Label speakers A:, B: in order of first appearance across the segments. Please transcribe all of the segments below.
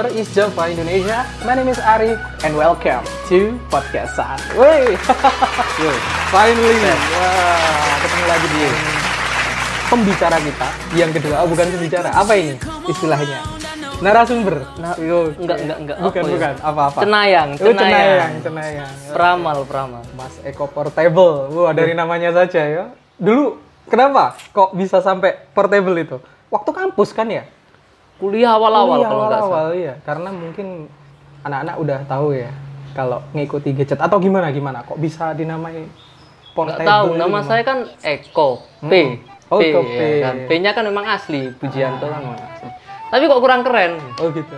A: narasumber is Java Indonesia. My name is Ari and welcome to podcast San. Wey, finally, wah, ketemu lagi di pembicara kita yang kedua. Oh, bukan pembicara, apa ini istilahnya? Narasumber.
B: Nah,
A: Yo,
B: enggak, enggak, enggak.
A: Bukan,
B: Apa ya?
A: bukan. Apa-apa.
B: Cenayang,
A: Oh, cenayang,
B: cenayang.
A: cenayang.
B: Peramal, peramal.
A: Mas Eko Portable. Wah, dari namanya saja ya. Dulu kenapa kok bisa sampai portable itu? Waktu kampus kan ya?
B: Kuliah awal-awal
A: Iya,
B: kalau nggak salah.
A: awal-awal, iya. Karena mungkin anak-anak udah tahu ya kalau ngikuti gadget atau gimana gimana kok bisa dinamai
B: Nggak
A: portable.
B: tahu,
A: itu
B: nama
A: gimana?
B: saya kan Eko P.
A: Oh,
B: P,
A: Eko
B: ya
A: P. Ah.
B: kan. P-nya kan memang asli, Pujianto kan memang asli. Tapi kok kurang keren.
A: Oh gitu.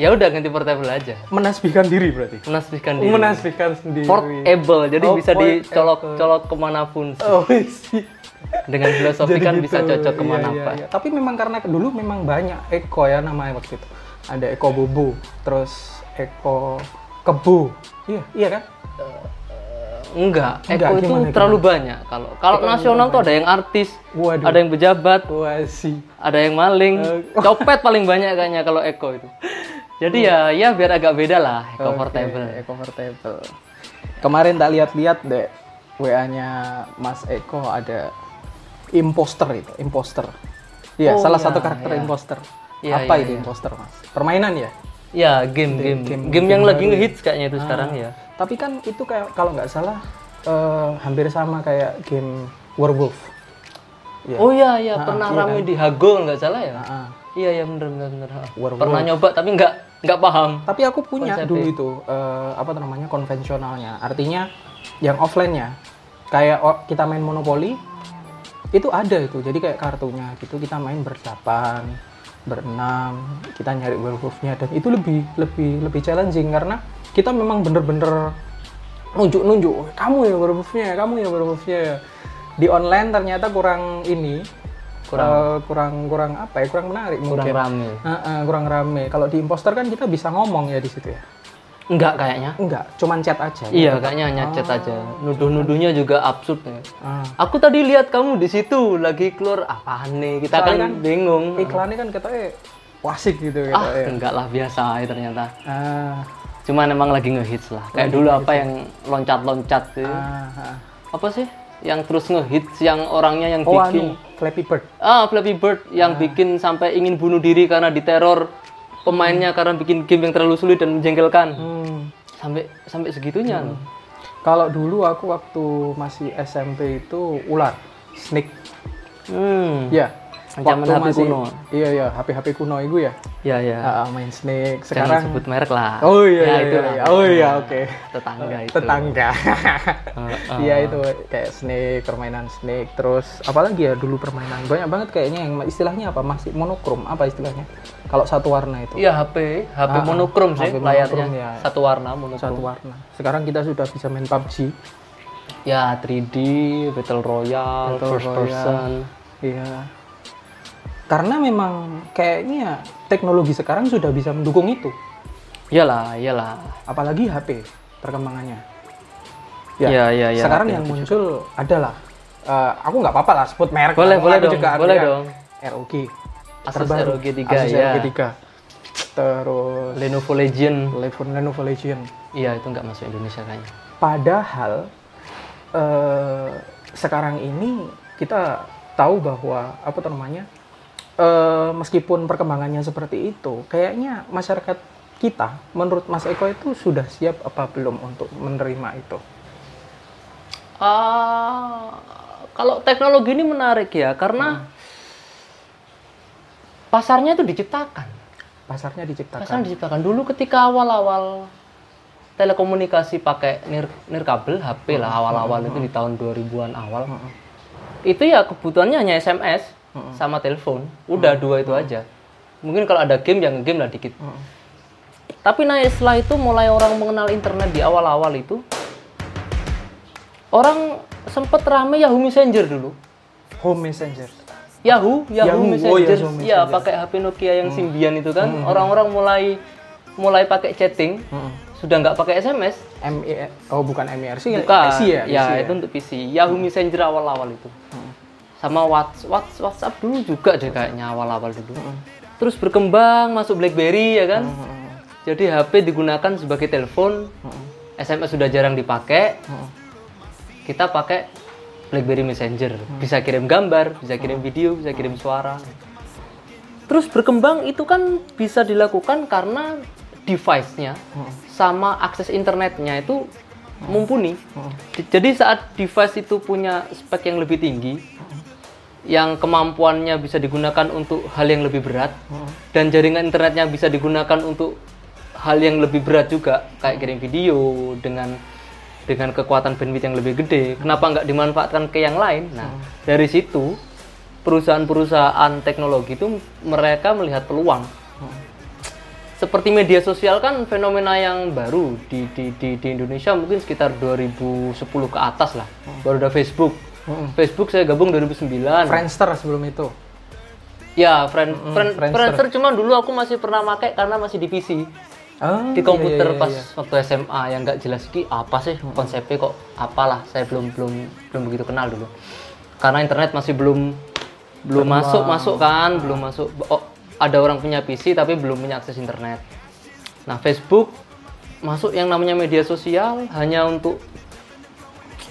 B: Ya udah ganti portable aja.
A: Menasbihkan diri berarti.
B: Menasbihkan diri.
A: Menasbihkan sendiri.
B: Portable, jadi
A: Oh,
B: bisa dicolok-colok ke mana pun.
A: Oh, sih.
B: Dengan filosofi
A: Jadi
B: kan
A: gitu.
B: bisa cocok
A: Iya,
B: ke mana
A: iya,
B: apa.
A: iya. Tapi memang karena dulu memang banyak Eko ya namanya waktu itu. Ada Eko Bubu, terus Eko Kebu. Iya, iya kan?
B: Enggak,
A: Enggak,
B: Eko itu
A: gimana,
B: terlalu banyak. Kalau kalau nasional tuh ada yang artis,
A: Waduh.
B: ada yang pejabat,
A: sih.
B: ada yang maling,
A: Eh.
B: copet paling banyak kayaknya kalau Eko itu. Jadi ya ya biar agak beda lah portable.
A: Eko Portable. Kemarin tak lihat-lihat deh WA-nya Mas Eko ada imposter itu, imposter. Iya,
B: Oh,
A: salah
B: iya,
A: satu karakter
B: iya.
A: imposter.
B: Iya,
A: Apa
B: iya,
A: itu
B: iya.
A: imposter, Mas? Permainan ya?
B: Ya game game
A: game-
B: game,
A: game
B: yang lagi
A: baru.
B: ngehits kayaknya itu sekarang ya.
A: Tapi kan itu kayak kalau nggak salah eh, hampir sama kayak game Werewolf. Iya.
B: Oh iya iya pernah
A: iya
B: rame di Hago nggak salah ya?
A: Ah,
B: Iya iya bener bener bener.
A: Werewolf.
B: Pernah nyoba tapi nggak nggak paham.
A: Tapi aku punya
B: Konsepnya.
A: dulu itu eh, apa namanya konvensionalnya. Artinya yang offline-nya kayak o- kita main monopoli itu ada itu. Jadi kayak kartunya gitu kita main berdelapan, berenam, kita nyari werewolf-nya dan itu lebih lebih lebih challenging karena kita memang bener-bener nunjuk-nunjuk kamu ya werewolf-nya, kamu ya werewolf-nya. Di online ternyata kurang ini kurang kurang kurang apa ya kurang menarik
B: Kurang
A: mungkin
B: rame.
A: Heeh, kurang rame. Kalau di imposter kan kita bisa ngomong ya di situ ya.
B: Enggak kayaknya.
A: Enggak, cuman chat aja.
B: Iya kayaknya hanya chat aja. Nuduh-nuduhnya juga absurd ya.
A: Ah.
B: Aku tadi lihat kamu di situ lagi keluar apaan nih? Kita kan,
A: kan
B: bingung.
A: Iklannya kan katanya wasik gitu gitu
B: Ah,
A: ya.
B: enggak lah biasa ya ternyata.
A: Ah,
B: Cuman emang lagi ngehits lah. Kayak dulu apa yang loncat-loncat tuh.
A: ah, ah.
B: Apa sih? Yang terus ngehits yang orangnya yang
A: Oh,
B: bikin
A: anu, Flappy Bird.
B: Ah, Flappy Bird yang bikin sampai ingin bunuh diri karena diteror pemainnya karena bikin game yang terlalu sulit dan menjengkelkan.
A: Hmm.
B: Sampai sampai segitunya. loh.
A: Kalau dulu aku waktu masih SMP itu ular, snake.
B: Hmm.
A: Ya.
B: Ancaman HP kuno.
A: Iya iya, HP-HP kuno itu ya.
B: Ya ya.
A: Ah, ah, main snake.
B: Jangan
A: Sekarang
B: sebut merek lah.
A: Oh iya,
B: Ya,
A: iya,
B: itu
A: iya, iya. Oh iya, oke.
B: Tetangga itu.
A: Tetangga. Iya itu kayak snake, permainan snake, terus apalagi ya dulu permainan banyak banget kayaknya yang istilahnya apa masih monokrom apa istilahnya? Kalau satu warna itu
B: Iya HP, HP
A: Ah,
B: monokrom sih
A: HP
B: layarnya.
A: monokrom, ya.
B: Satu warna monokrom.
A: satu warna. Sekarang kita sudah bisa main PUBG.
B: Ya 3D, Battle Royale,
A: Battle
B: first
A: Royale.
B: person.
A: Iya. Karena memang kayaknya teknologi sekarang sudah bisa mendukung itu.
B: Iyalah, iyalah.
A: Apalagi HP perkembangannya.
B: Iya, iya, iya,
A: Sekarang
B: HP
A: yang muncul adalah eh, aku nggak apa-apa lah sebut merek.
B: Boleh, boleh dong,
A: juga
B: boleh dong.
A: ROG.
B: Asus
A: terbaru.
B: ROG 3
A: Asus
B: ya.
A: ROG 3. Terus
B: Lenovo Legion.
A: Lenovo, Lenovo Legion.
B: Iya, itu nggak masuk Indonesia kayaknya.
A: Padahal eh, sekarang ini kita tahu bahwa apa namanya eh, meskipun perkembangannya seperti itu, kayaknya masyarakat kita, menurut Mas Eko itu sudah siap apa belum untuk menerima itu?
B: Ah, kalau teknologi ini menarik ya, karena pasarnya itu diciptakan.
A: Pasarnya diciptakan.
B: Pasarnya diciptakan dulu ketika awal-awal telekomunikasi pakai nir nirkabel HP lah awal-awal itu di tahun 2000-an awal. Itu ya kebutuhannya hanya SMS sama telepon. Udah dua itu aja. Mungkin kalau ada game yang game lah dikit. Tapi nah setelah itu mulai orang mengenal internet di awal-awal itu orang sempet rame Yahoo Messenger dulu.
A: Home Messenger.
B: Yahoo, Yahoo,
A: Yahoo, oh,
B: Messenger,
A: Yahoo
B: ya
A: Messenger.
B: pakai HP Nokia yang Symbian itu kan, orang-orang mulai mulai pakai chatting, sudah nggak pakai SMS,
A: MI oh bukan MIRC,
B: bukan,
A: PC ya?
B: ya,
A: PC
B: itu untuk PC, Yahoo Messenger awal-awal itu, sama Whats- Whats- WhatsApp dulu juga deh kayaknya awal-awal dulu, terus berkembang masuk BlackBerry ya kan.
A: Hmm.
B: Jadi HP digunakan sebagai telepon, SMS sudah jarang dipakai.
A: Hmm.
B: Kita pakai BlackBerry Messenger, bisa kirim gambar, bisa kirim video, bisa kirim suara. Terus berkembang itu kan bisa dilakukan karena device-nya sama akses internetnya itu mumpuni. Jadi saat device itu punya spek yang lebih tinggi, yang kemampuannya bisa digunakan untuk hal yang lebih berat, dan jaringan internetnya bisa digunakan untuk hal yang lebih berat juga, kayak kirim video dengan dengan kekuatan bandwidth yang lebih gede. Kenapa nggak dimanfaatkan ke yang lain? Nah, dari situ perusahaan-perusahaan teknologi itu mereka melihat peluang. Seperti media sosial kan fenomena yang baru di, di, di, di Indonesia mungkin sekitar 2010 ke atas lah. Baru ada Facebook
A: Hmm.
B: Facebook saya gabung 2009
A: Friendster sebelum itu.
B: ya friend, friend,
A: Friendster.
B: Friendster cuma dulu aku masih pernah pakai karena masih di PC
A: Oh,
B: di
A: iya,
B: komputer
A: iya, iya,
B: pas
A: iya.
B: waktu SMA yang nggak jelas ki apa sih konsepnya kok apalah saya belum belum belum begitu kenal dulu karena internet masih belum belum masuk masuk kan belum masuk oh, ada orang punya PC tapi belum punya akses internet nah Facebook masuk yang namanya media sosial hanya untuk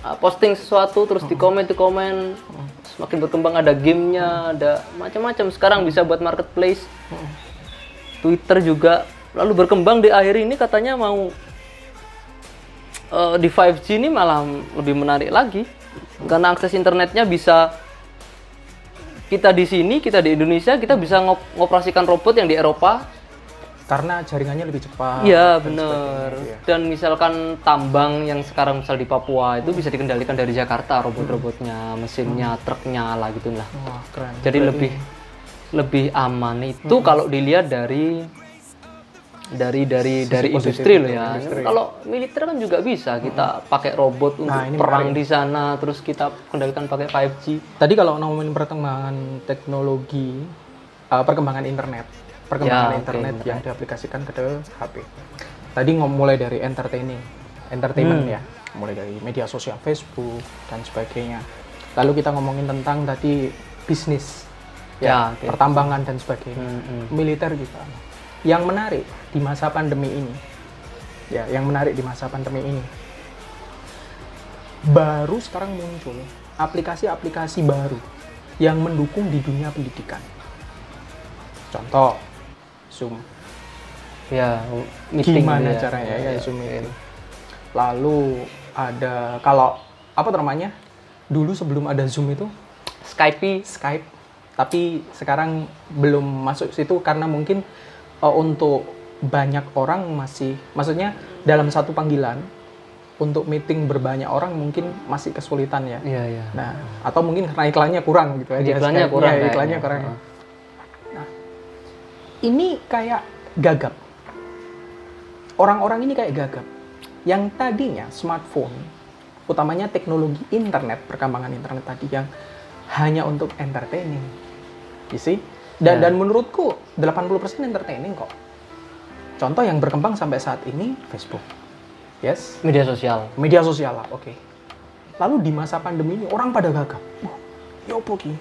B: uh, posting sesuatu terus di komen di komen semakin berkembang ada gamenya ada macam-macam. Sekarang bisa buat marketplace. Twitter juga. Lalu berkembang di akhir ini katanya mau eh, di 5G ini malah lebih menarik lagi. Karena akses internetnya bisa kita di sini kita di Indonesia kita bisa ngop- ngoperasikan robot yang di Eropa
A: Karena jaringannya lebih cepat.
B: iya bener
A: sebagainya, iya.
B: dan misalkan tambang yang sekarang misal di Papua itu bisa dikendalikan dari Jakarta robot-robotnya mesinnya truknya lah gitu lah
A: Wah, keren.
B: jadi lebih lebih aman itu kalau dilihat dari dari dari dari
A: positif
B: industri loh ya.
A: industri.
B: Kalau militer kan juga bisa kita pakai robot untuk
A: Nah, ini
B: perang di sana terus kita kendalikan pakai 5G.
A: Tadi kalau ngomongin perkembangan teknologi, uh, perkembangan internet, perkembangan
B: Ya,
A: internet
B: internet.
A: yang diaplikasikan ke HP. Tadi ngomong mulai dari entertaining, entertainment
B: Hmm.
A: ya, mulai dari media sosial, Facebook dan sebagainya. Lalu kita ngomongin tentang tadi bisnis,
B: Ya, oke.
A: pertambangan dan sebagainya,
B: Hmm, hmm.
A: militer juga. Yang menarik di masa pandemi ini, ya, yang menarik di masa pandemi ini, baru sekarang muncul aplikasi-aplikasi baru yang mendukung di dunia pendidikan. Contoh, Zoom.
B: Ya, meeting
A: Gimana
B: ya.
A: caranya ya,
B: Ya,
A: Zoom meeting. Lalu ada kalau apa namanya? Dulu sebelum ada Zoom itu
B: Skype
A: Skype, tapi sekarang belum masuk situ karena mungkin uh, untuk banyak orang masih, maksudnya dalam satu panggilan untuk meeting berbanyak orang mungkin masih kesulitan ya.
B: Iya, iya.
A: Nah, atau mungkin karena iklannya kurang gitu aja.
B: Iklannya kurang
A: iklannya
B: kayaknya.
A: kurang.
B: Heeh.
A: Ini kayak gagap. Orang-orang ini kayak gagap. Yang tadinya smartphone, utamanya teknologi internet, perkembangan internet tadi yang hanya untuk entertaining. You see? Dan,
B: Ya.
A: dan menurutku 80% entertaining kok. Contoh yang berkembang sampai saat ini Facebook. Yes,
B: Media sosial.
A: media sosial lah, oke. Lalu di masa pandemi ini orang pada gagap. Wah, ya apa ki?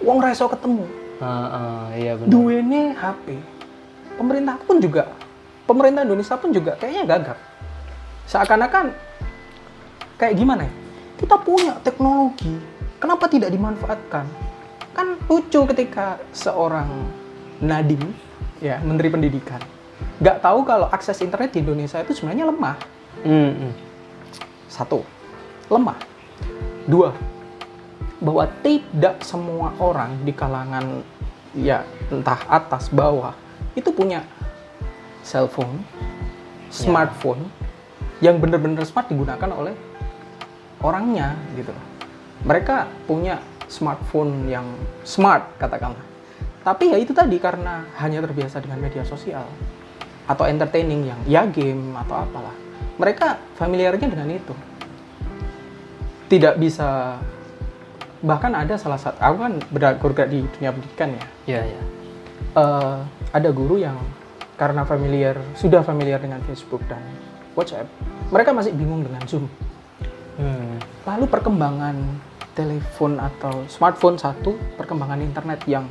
A: Wong reso ketemu.
B: Heeh, iya benar.
A: Duene HP. Pemerintah pun juga, pemerintah Indonesia pun juga kayaknya gagap. Seakan-akan kayak gimana ya? Kita punya teknologi, kenapa tidak dimanfaatkan? Kan lucu ketika seorang Nadiem, ya Menteri Pendidikan, nggak tahu kalau akses internet di Indonesia itu sebenarnya lemah.
B: Hmm, hmm.
A: Satu, lemah. Dua, bahwa tidak semua orang di kalangan ya entah atas bawah itu punya cellphone, smartphone yang benar-benar smart digunakan oleh orangnya gitu. Mereka punya smartphone yang smart katakanlah. Tapi ya itu tadi karena hanya terbiasa dengan media sosial atau entertaining yang ya game atau apalah. Mereka familiarnya dengan itu. Tidak bisa bahkan ada salah satu aku kan bergerak di dunia pendidikan ya.
B: Iya, iya.
A: Eh, ada guru yang karena familiar sudah familiar dengan Facebook dan WhatsApp, mereka masih bingung dengan Zoom.
B: Hmm.
A: Lalu perkembangan telepon atau smartphone satu, perkembangan internet yang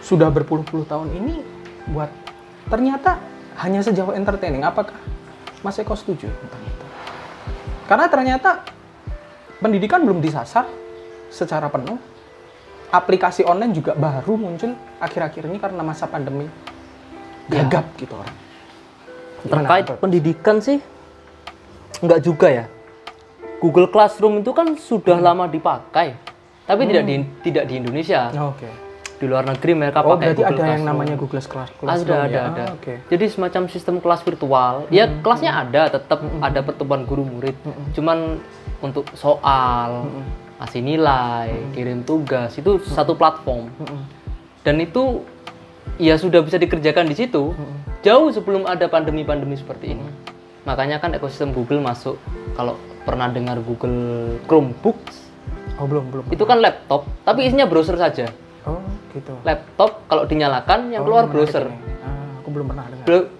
A: sudah berpuluh-puluh tahun ini buat ternyata hanya sejauh entertaining. Apakah Mas Eko setuju tentang itu? Karena ternyata pendidikan belum disasar secara penuh. Aplikasi online juga baru muncul akhir-akhir ini karena masa pandemi.
B: Ya.
A: Gagap gitu orang.
B: Terkait pendidikan sih, nggak juga ya. Google Classroom itu kan sudah lama dipakai, tapi tidak di tidak di Indonesia.
A: Oke.
B: Di luar negeri mereka
A: Oh,
B: pakai
A: berarti
B: Google
A: ada yang
B: Classroom.
A: namanya Google Class Classroom
B: ada ada
A: ya?
B: ada.
A: Ah, Oke.
B: Jadi semacam sistem kelas virtual. Ya kelasnya ada, tetap ada pertemuan guru murid. Cuman untuk soal, ngasih nilai, kirim tugas itu satu platform. Dan itu ya sudah bisa dikerjakan di situ jauh sebelum ada pandemi-pandemi seperti ini. Makanya kan ekosistem Google masuk kalau pernah dengar Google Chromebooks
A: Oh, belum, belum.
B: itu kan laptop tapi isinya browser saja.
A: Oh, gitu.
B: Laptop kalau dinyalakan yang
A: Oh,
B: keluar browser.
A: ini. Ah, aku belum pernah dengar.
B: Bro-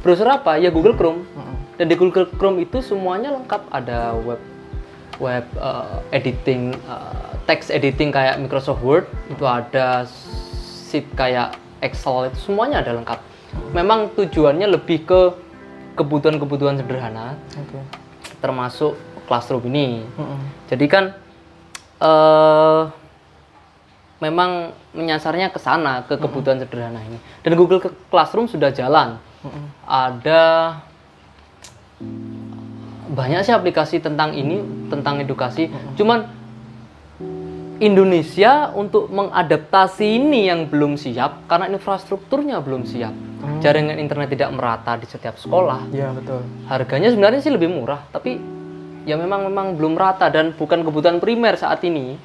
B: browser apa? Ya Google Chrome. Dan di Google Chrome itu semuanya lengkap. Ada web web uh, editing, uh, text editing kayak Microsoft Word, itu ada sheet kayak Excel itu semuanya ada lengkap. Memang tujuannya lebih ke kebutuhan-kebutuhan sederhana,
A: Oke.
B: termasuk Classroom ini.
A: Mm-mm.
B: Jadi kan eh memang menyasarnya ke sana ke kebutuhan sederhana ini. Dan Google Classroom sudah jalan. Ada banyak sih aplikasi tentang ini, tentang edukasi. Cuman Indonesia untuk mengadaptasi ini yang belum siap karena infrastrukturnya belum siap. Jaringan internet tidak merata di setiap sekolah.
A: Iya, betul.
B: harganya sebenarnya sih lebih murah tapi ya memang memang belum rata dan bukan kebutuhan primer saat ini.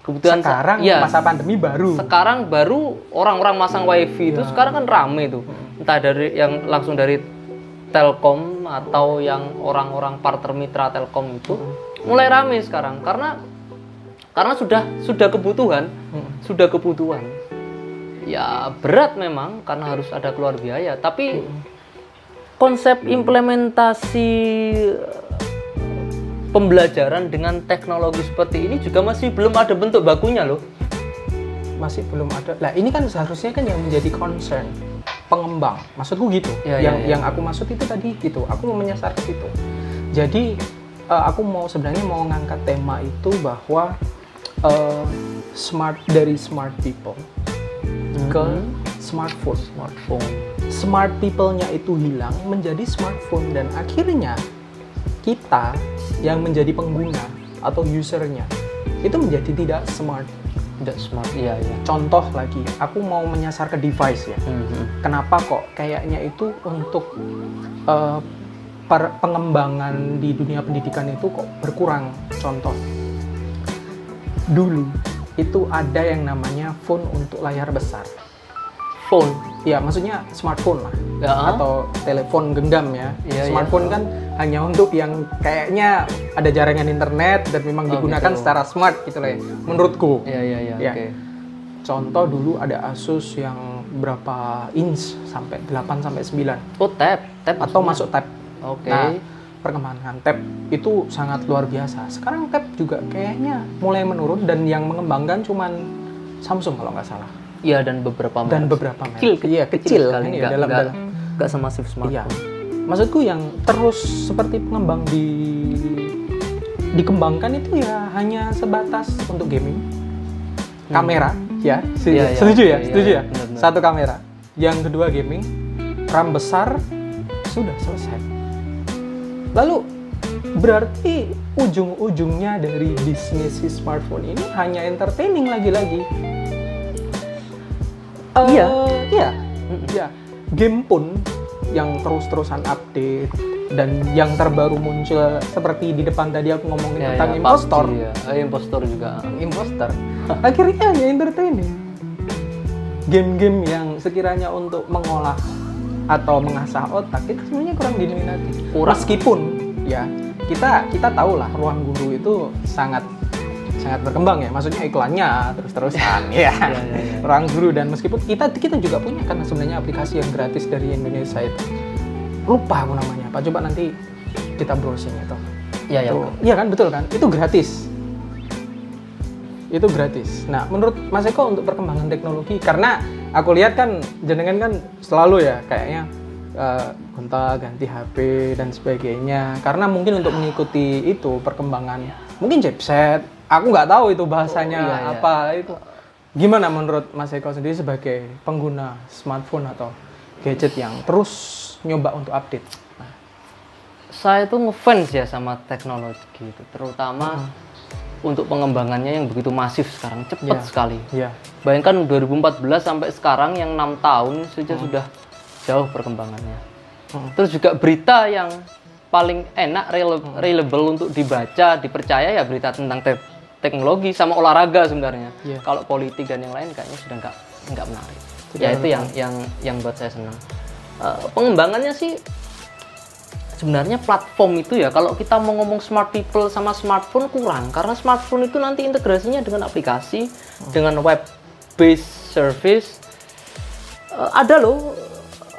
B: Kebutuhan sa-
A: Sekarang
B: ya
A: masa pandemi baru.
B: sekarang baru orang-orang masang wifi itu sekarang kan rame tuh. Entah dari yang langsung dari Telkom atau yang orang-orang partner mitra Telkom itu mulai rame sekarang. Karena karena sudah sudah kebutuhan sudah kebutuhan. Ya berat memang karena harus ada keluar biaya. Tapi konsep implementasi eh, pembelajaran dengan teknologi seperti ini juga masih belum ada bentuk bakunya loh.
A: Masih belum ada. Lah, ini kan seharusnya kan yang menjadi concern pengembang. Maksudku gitu.
B: Iya,
A: yang
B: iya, iya.
A: yang aku maksud itu tadi gitu. Aku mau menyasar ke situ. Jadi eh, aku mau sebenarnya mau ngangkat tema itu bahwa eh, smart dari smart people ke smartphone.
B: smartphone
A: smart people-nya itu hilang menjadi smartphone dan akhirnya kita yang menjadi pengguna atau usernya itu menjadi tidak smart.
B: Tidak smart iya iya
A: Contoh lagi, aku mau menyasar ke device ya.
B: Mhm.
A: Kenapa kok kayaknya itu untuk eh, per- pengembangan di dunia pendidikan itu kok berkurang? Contoh, dulu itu ada yang namanya phone untuk layar besar.
B: Phone
A: Ya, maksudnya smartphone lah.
B: ya
A: atau telepon genggam ya.
B: Iya,
A: Smartphone kan hanya untuk yang kayaknya ada jaringan internet dan memang
B: Oh,
A: digunakan
B: gitu.
A: secara smart gitu lah ya. Menurutku.
B: iya iya iya
A: Ya.
B: oke
A: Contoh dulu ada Asus yang berapa inch sampai 8 sampai 9
B: oh tab tab
A: atau
B: maksudnya?
A: masuk tab.
B: oke
A: Nah, perkembangan tab itu sangat luar biasa. Sekarang tab juga kayaknya mulai menurun dan yang mengembangkan cuman Samsung kalau nggak salah
B: iya dan beberapa
A: dan
B: merek.
A: beberapa merek.
B: kecil
A: Iya, kecil,
B: sekali
A: ini
B: nggak
A: dalam
B: nggak
A: dalam
B: nggak semasif smartphone
A: Iya. Maksudku yang terus seperti pengembang di dikembangkan itu ya hanya sebatas untuk gaming. Kamera, ya. Se-
B: Hmm. Iya, iya.
A: Setuju ya?
B: Iya,
A: Setuju
B: iya,
A: ya?
B: benar-benar.
A: Satu kamera. Yang kedua gaming, RAM besar, sudah selesai. Lalu berarti ujung-ujungnya dari bisnis si smartphone ini hanya entertaining lagi-lagi. Eh,
B: Iya.
A: Iya. Ya, game pun yang terus-terusan update dan yang terbaru muncul seperti di depan tadi aku ngomongin
B: Iya,
A: tentang
B: iya,
A: impostor.
B: PUBG, ya. Eh, impostor juga
A: Impostor. Akhirnya hanya entertaining. Game-game yang sekiranya untuk mengolah atau mengasah otak itu sebenarnya kurang diminati.
B: Kurang.
A: Meskipun ya kita kita tahu lah ruang guru itu sangat sangat berkembang ya. Maksudnya iklannya terus-terusan ya.
B: Iya, iya, iya.
A: Ruang guru dan meskipun kita kita juga punya kan sebenarnya aplikasi yang gratis dari Indonesia itu. Lupa aku namanya. Pak coba nanti kita browsing itu.
B: iya ya
A: Iya kan betul kan? Itu gratis. itu gratis. Nah, menurut Mas Eko untuk perkembangan teknologi karena aku lihat kan jenengan kan selalu ya kayaknya uh, gonta ganti HP dan sebagainya. Karena mungkin untuk mengikuti itu perkembangan mungkin chipset, aku nggak tahu itu bahasanya
B: Oh, iya, iya.
A: apa itu. Gimana menurut Mas Eko sendiri sebagai pengguna smartphone atau gadget yang terus nyoba untuk update?
B: Saya tuh ngefans ya sama teknologi itu, terutama untuk pengembangannya yang begitu masif sekarang, cepat
A: Iya.
B: sekali.
A: iya.
B: Bayangkan 2014 sampai sekarang yang enam tahun saja sudah jauh perkembangannya.
A: Hmm.
B: Terus juga berita yang paling enak, rele- reliable untuk dibaca, dipercaya ya berita tentang te- teknologi sama olahraga sebenarnya.
A: Iya.
B: Kalau politik dan yang lain kayaknya sudah nggak nggak menarik.
A: Tidak
B: ya itu yang yang yang buat saya senang. Eh, pengembangannya sih sebenarnya platform itu ya kalau kita mau ngomong smart people sama smartphone kurang karena smartphone itu nanti integrasinya dengan aplikasi dengan web based service Eh, ada loh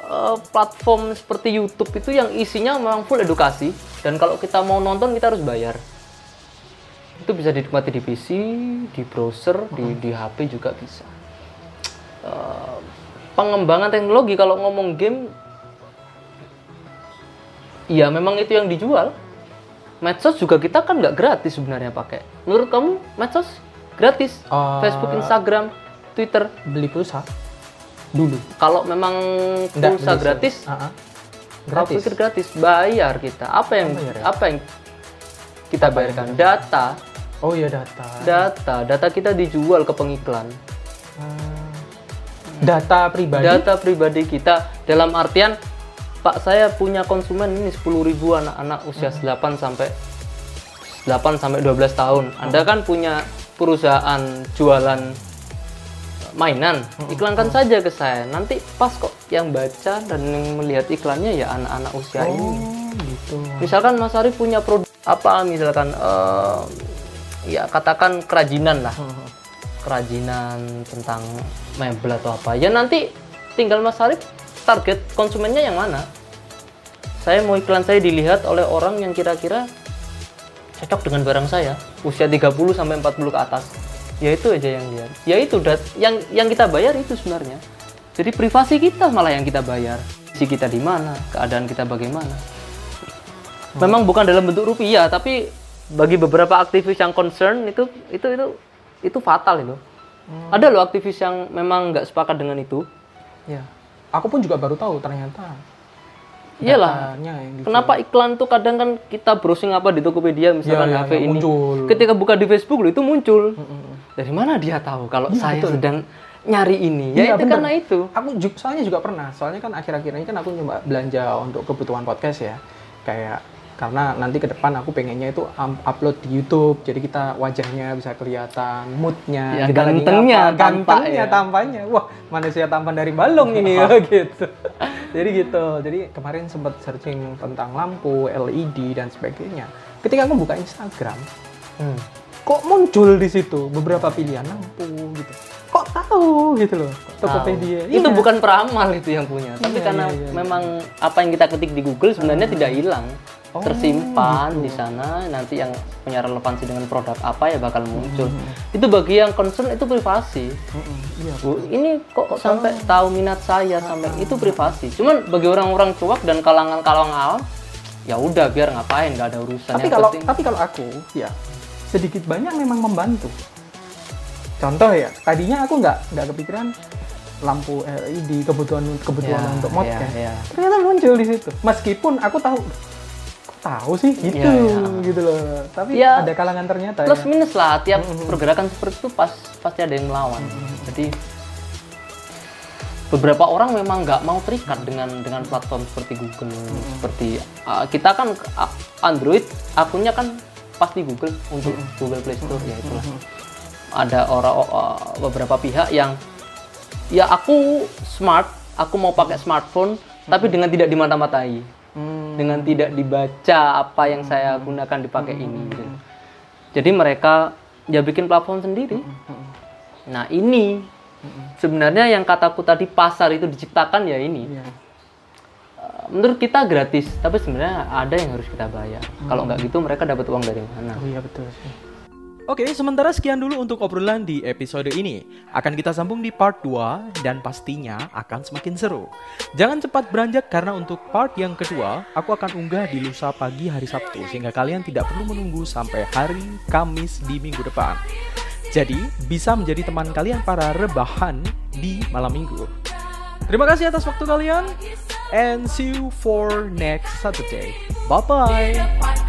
B: eh, platform seperti YouTube itu yang isinya memang full edukasi dan kalau kita mau nonton kita harus bayar itu bisa dinikmati di PC di browser di di HP juga bisa Eh, pengembangan teknologi kalau ngomong game Iya memang itu yang dijual. Medsos juga kita kan nggak gratis sebenarnya pakai. Menurut kamu medsos gratis?
A: Eh,
B: Facebook, Instagram, Twitter.
A: Beli pulsa dulu.
B: Kalau memang
A: Nggak,
B: pulsa
A: beli
B: gratis,
A: sih. Ah, ah.
B: Kau
A: Gratis.
B: pikir gratis, bayar kita. Apa yang
A: bayar ya?
B: apa yang kita bayarkan? Data,
A: Oh iya data.
B: data, data kita dijual ke pengiklan.
A: Ah. data pribadi.
B: Data pribadi kita dalam artian Pak saya punya konsumen ini 10.000 anak-anak usia
A: Hmm.
B: 8 sampai 8 sampai 12 tahun. Anda kan punya perusahaan jualan mainan,
A: Hmm.
B: iklankan saja ke saya. Nanti pas kok yang baca dan yang melihat iklannya ya anak-anak usia ini.
A: Oh gitu.
B: Misalkan Mas Arif punya produk apa misalkan eh, ya katakan kerajinan lah.
A: Hmm.
B: Kerajinan tentang mebel atau apa. Ya nanti tinggal Mas Arif target konsumennya yang mana. Saya mau iklan saya dilihat oleh orang yang kira-kira cocok dengan barang saya, usia 30 sampai 40 ke atas. Ya itu aja yang lihat. Ya itu dat yang yang kita bayar itu sebenarnya. Jadi privasi kita malah yang kita bayar. Si kita di mana, keadaan kita bagaimana. Memang bukan dalam bentuk rupiah, tapi bagi beberapa aktivis yang concern itu itu itu itu fatal itu. Ada loh aktivis yang memang nggak sepakat dengan itu.
A: Ya. Aku pun juga baru tahu ternyata.
B: Iyalah.
A: dijual.
B: Kenapa iklan tuh kadang kan kita browsing apa di Tokopedia misalkan
A: Iya, iya,
B: HP
A: iya,
B: ini.
A: muncul.
B: Ketika buka di Facebook loh itu muncul. Dari mana dia tahu kalau saya sedang nyari ini? Ya
A: Iya,
B: itu
A: bener.
B: karena itu.
A: Aku juga, soalnya juga pernah. Soalnya kan akhir-akhir ini kan aku coba belanja untuk kebutuhan podcast ya. Kayak karena nanti ke depan aku pengennya itu um, upload di YouTube. Jadi kita wajahnya bisa kelihatan, moodnya,
B: Ya,
A: kita lagi
B: gantengnya
A: ngapa,
B: tampak
A: gantengnya
B: ya.
A: tampaknya. Wah, manusia tampan dari balong ini ya gitu. Jadi gitu. Jadi kemarin sempat searching tentang lampu, LED dan sebagainya. Ketika aku buka Instagram,
B: Hmm.
A: kok muncul di situ beberapa pilihan lampu gitu. Kok tahu gitu loh Tokopedia.
B: Itu
A: Iya.
B: bukan peramal itu yang punya, tapi
A: Iya,
B: karena
A: iya, iya, iya.
B: memang apa yang kita ketik di Google sebenarnya tidak hilang.
A: Oh,
B: tersimpan
A: gitu.
B: di sana nanti yang punya relevansi dengan produk apa ya bakal muncul.
A: Hmm.
B: Itu bagi yang concern itu privasi.
A: Mm-mm, Iya.
B: Bu, ini kok, sampai tahu minat saya sampai itu privasi. Cuman bagi orang-orang cuak dan kalangan-kalangan awam, ya udah biar ngapain nggak ada urusan.
A: Tapi
B: Yang
A: kalau
B: penting-
A: tapi kalau aku ya sedikit banyak memang membantu. Contoh ya, tadinya aku nggak nggak kepikiran lampu LED kebutuhan kebutuhan
B: Ya,
A: untuk
B: ya,
A: podcast.
B: ya.
A: Ternyata muncul di situ. Meskipun aku tahu kok tahu sih gitu
B: Ya, ya.
A: gitu loh. Tapi
B: Ya,
A: ada kalangan ternyata
B: plus
A: ya.
B: minus lah tiap pergerakan seperti itu pas pasti ada yang melawan. Jadi beberapa orang memang nggak mau terikat dengan dengan platform seperti Google, seperti uh, kita kan uh, Android akunnya kan pasti Google untuk Google Play Store ya itulah. Ada orang uh, beberapa pihak yang ya aku smart, aku mau pakai smartphone tapi dengan tidak dimata-matai. Dengan tidak dibaca apa yang saya gunakan dipakai ini. gitu. Jadi mereka ya bikin platform sendiri. Nah ini sebenarnya yang kataku tadi pasar itu diciptakan ya ini.
A: Iya.
B: Uh, Menurut kita gratis, tapi sebenarnya ada yang harus kita bayar. Kalau nggak gitu mereka dapat uang dari mana?
A: Oh iya betul sih. Oke, sementara sekian dulu untuk obrolan di episode ini. Akan kita sambung di part 2 dan pastinya akan semakin seru. Jangan cepat beranjak karena untuk part yang kedua, aku akan unggah di lusa pagi hari Sabtu sehingga kalian tidak perlu menunggu sampai hari Kamis di minggu depan. Jadi, bisa menjadi teman kalian para rebahan di malam minggu. Terima kasih atas waktu kalian and see you for next Saturday. Bye bye.